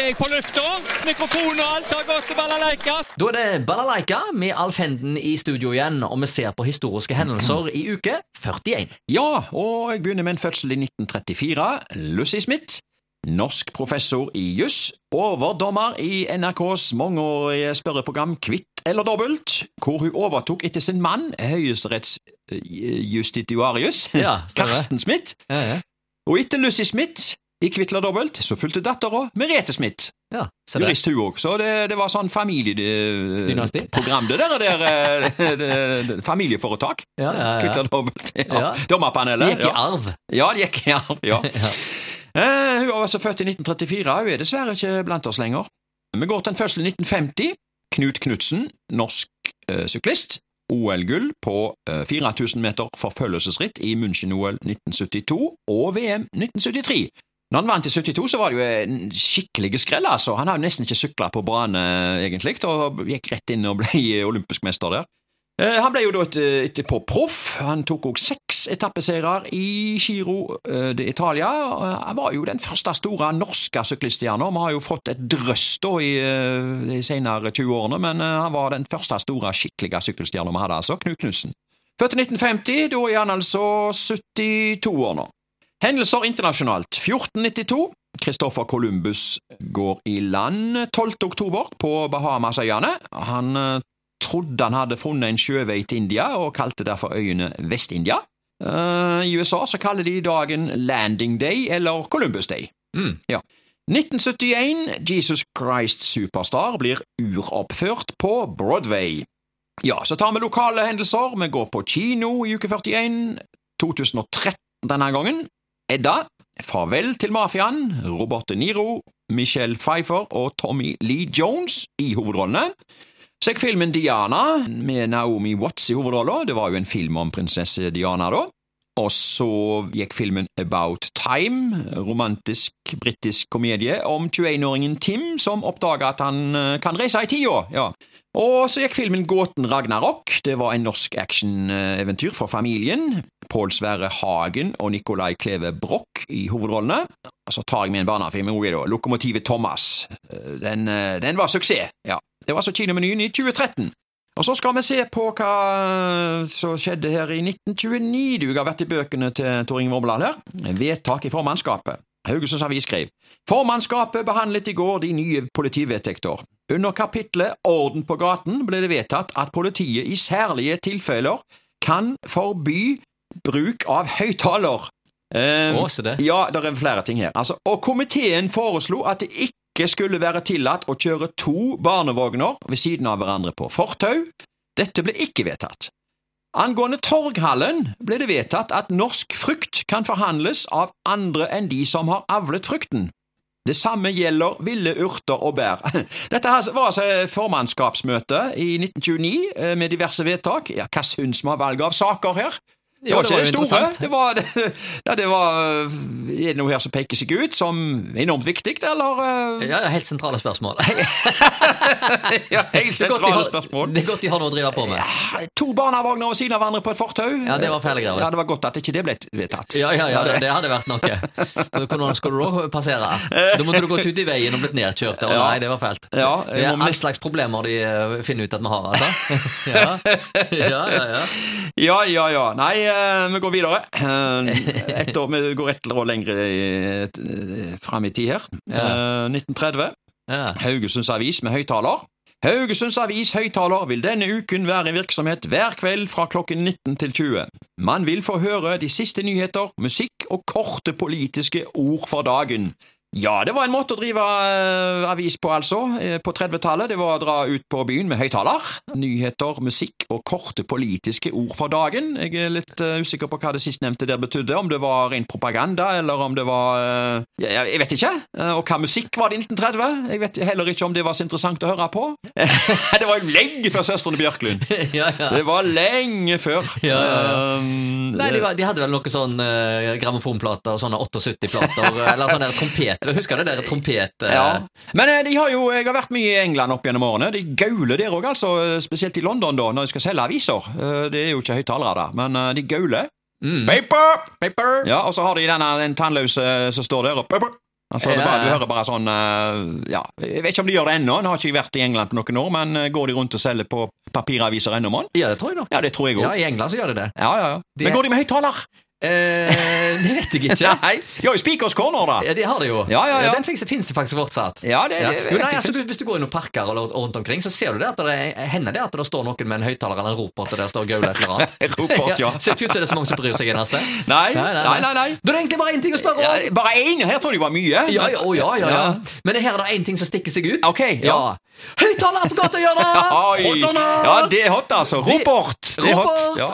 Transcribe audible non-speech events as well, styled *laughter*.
er jeg på lufta. Mikrofon og alt har gått til balalaika. Da er det Balalaika med Alf Henden i studio igjen, og vi ser på historiske hendelser i uke 41. Ja, og jeg begynner med en fødsel i 1934. Lucy Smith. Norsk professor i juss, overdommer i NRKs mangeårige spørreprogram Kvitt eller dobbelt, hvor hun overtok etter sin mann, høyesterettsjustitiarius, Ja. Karsten Smith. Ja, ja. Og etter Lucy Smith i Kvitla dobbelt, så fulgte dattera Merete Smith. ja. Jurist hun òg, så det, det var sånn familieprogram, det der. der eh, det, det, familieforetak. Ja, ja, ja. Kvitla dobbelt. Ja. Ja. Dommerpanelet. Det gikk i arv. Ja, det gikk i arv. Ja. *laughs* Ja. Eh, hun var altså født i 1934, hun er dessverre ikke blant oss lenger. Vi går til en fødsel i 1950. Knut Knutsen, norsk eh, syklist. OL-gull på eh, 4000 meter forfølgelsesritt i München-OL 1972 og VM 1973. Når han vant i 72, så var det jo en skikkelig skrell, altså. Han har jo nesten ikke sykla på bane, egentlig, og gikk rett inn og ble *laughs* olympisk mester der. Eh, Han ble jo da et- etterpå proff. Han tok òg seks etappeseirer i Giro eh, de Italia. Han var jo den første store norske sykkelstjerna. Vi har jo fått et drøss da i eh, de senere 20 årene, men eh, han var den første store skikkelige sykkelstjerna vi hadde, altså. Knut Knutsen. Født i 1950, da er han altså 72 år nå. Hendelser internasjonalt. 1492. Kristoffer Columbus går i land 12. oktober på Bahamasøyene. Han eh, trodde han hadde funnet en sjøvei til India, og kalte derfor øyene Vest-India. Eh, I USA så kaller de dagen Landing Day eller Columbus Day. Mm. Ja. 1971 Jesus Christ Superstar blir uroppført på Broadway. Ja, så tar vi lokale hendelser. Vi går på kino i uke 41. 2013 denne gangen. Edda. Farvel til mafiaen. Robert De Niro, Michelle Pfeiffer og Tommy Lee Jones i hovedrollene. Så gikk filmen Diana med Naomi Watts i hovedrollen. Det var jo en film om prinsesse Diana, da. Og så gikk filmen About Time, romantisk britisk komedie om 21-åringen Tim som oppdager at han eh, kan reise i tida. Ja. Og så gikk filmen Gåten Ragnarok. Det var en norsk actioneventyr for familien. Pål Sverre Hagen og Nicolai Kleve Broch i hovedrollene. Og så tar jeg med en barnefilm, òg, da. Lokomotivet Thomas. Eh, Den, eh, den var suksess, ja. Det var så kinomenyen i 2013. Og så skal vi se på hva som skjedde her i 1929. Du har vært i bøkene til Tor Inge Vormland her. Vedtak i formannskapet. Haugesunds Avis skrev Formannskapet behandlet i går de nye politivedtekter. Under kapitlet Orden på gaten ble det vedtatt at politiet i særlige tilfeller kan forby bruk av høyttaler. Eh, det. ja, det er flere ting her. Altså, og komiteen foreslo at det ikke skulle være tillatt å kjøre to barnevogner ved siden av hverandre på fortau. Dette ble ikke vedtatt. Angående Torghallen ble det vedtatt at norsk frukt kan forhandles av andre enn de som har avlet frukten. Det samme gjelder ville urter og bær. *laughs* Dette var altså formannskapsmøte i 1929 eh, med diverse vedtak. Ja, hva syns vi om valget av saker her? Det var det ikke var det store. Det var, det, *laughs* ja, det var Er det noe her som peker seg ut som enormt viktig, eller? eh? Ja, helt sentrale spørsmål. *laughs* Ja, helt Det sentrale spørsmål. Det er godt de har noe å drive på med. To barnevogner ved siden av hverandre på et fortau. Ja, det var fæle greier. Ja, det var godt at ikke det ble vedtatt. Ja, ja, ja, det hadde vært noe. *laughs* Hvordan skal du da passere? Da måtte du gått ut i veien og blitt nedkjørt. Og nei, det var fælt. Ja, Det er all slags problemer de eh, finner ut at vi har, altså. Ja, ja, ja. ja. Ja, ja, ja. Nei, eh, vi går videre. Et år, vi går et år lenger i- eh, fram i tid her. Eh, 1930. Haugesunds Avis med høyttaler. Haugesunds Avis høyttaler vil denne uken være i virksomhet hver kveld fra klokken 19 til 20. Man vil få høre de siste nyheter, musikk og korte politiske ord for dagen. Ja, det var en måte å drive eh, avis på, altså, eh, på 30-tallet. Det var å dra ut på byen med høyttaler. Nyheter, musikk og korte politiske ord for dagen. Jeg er litt eh, usikker på hva det sistnevnte der betydde, om det var ren propaganda, eller om det var eh, Jeg vet ikke. Og hva musikk var det i 1930? Jeg vet heller ikke om det var så interessant å høre på. *laughs* det var jo lenge før Søstrene Bjørklund. *laughs* ja, ja. Det var lenge før. Ja. Um, Nei, de, var, de hadde vel noen sånn uh, grammofonplater og sånne 78-plater, *laughs* eller sånne der trompet. Husker du det der trompet... eh, Ja. Men eh, de har jo, jeg har vært mye i England opp gjennom årene. De gauler der òg, altså. Spesielt i London, da, når de skal selge aviser. Eh, Det er jo ikke høyttalere der, men de gauler. Mm. Paper! Paper! Ja, og så har de denne den tannløse som står der og paper. Altså, det Ja, bare, du hører bare sånn Ja, jeg vet ikke om de gjør det ennå, nå har ikke jeg vært i England på noen år, men går de rundt og selger på papiraviser ennå, mann? Ja, det tror jeg nok. Ja, det tror jeg Ja. I England så gjør de det. Ja, ja, ja. Men går de med høyttaler? Eh, det vet jeg ikke. Nei, de har jo Speakers Corner, da. Ja, de har det jo. Ja, ja, ja. Den fins det faktisk fortsatt. Ja, det, Ja. det, Jo, nei, altså, hvis du går inn og parker eller rundt omkring, så ser du det at det er- hender det at det står noen med en høyttaler eller en ropert og der står gaule et eller annet. *laughs* Ropert, ja. *laughs* Ser ikke ut som det er så mange som bryr seg eneste. *laughs* Nei, nei, nei. nei. Da er det egentlig bare én ting å spørre Ja, om. bare én? Her tror jeg det var mye. Ja, ja, ja, ja, ja. Ja. Men her er det én ting som stikker seg ut. Ok, ja. Høyttaler på gatehjørnet! Ja, det er hot, altså. Ropert. Det er hot. Ja.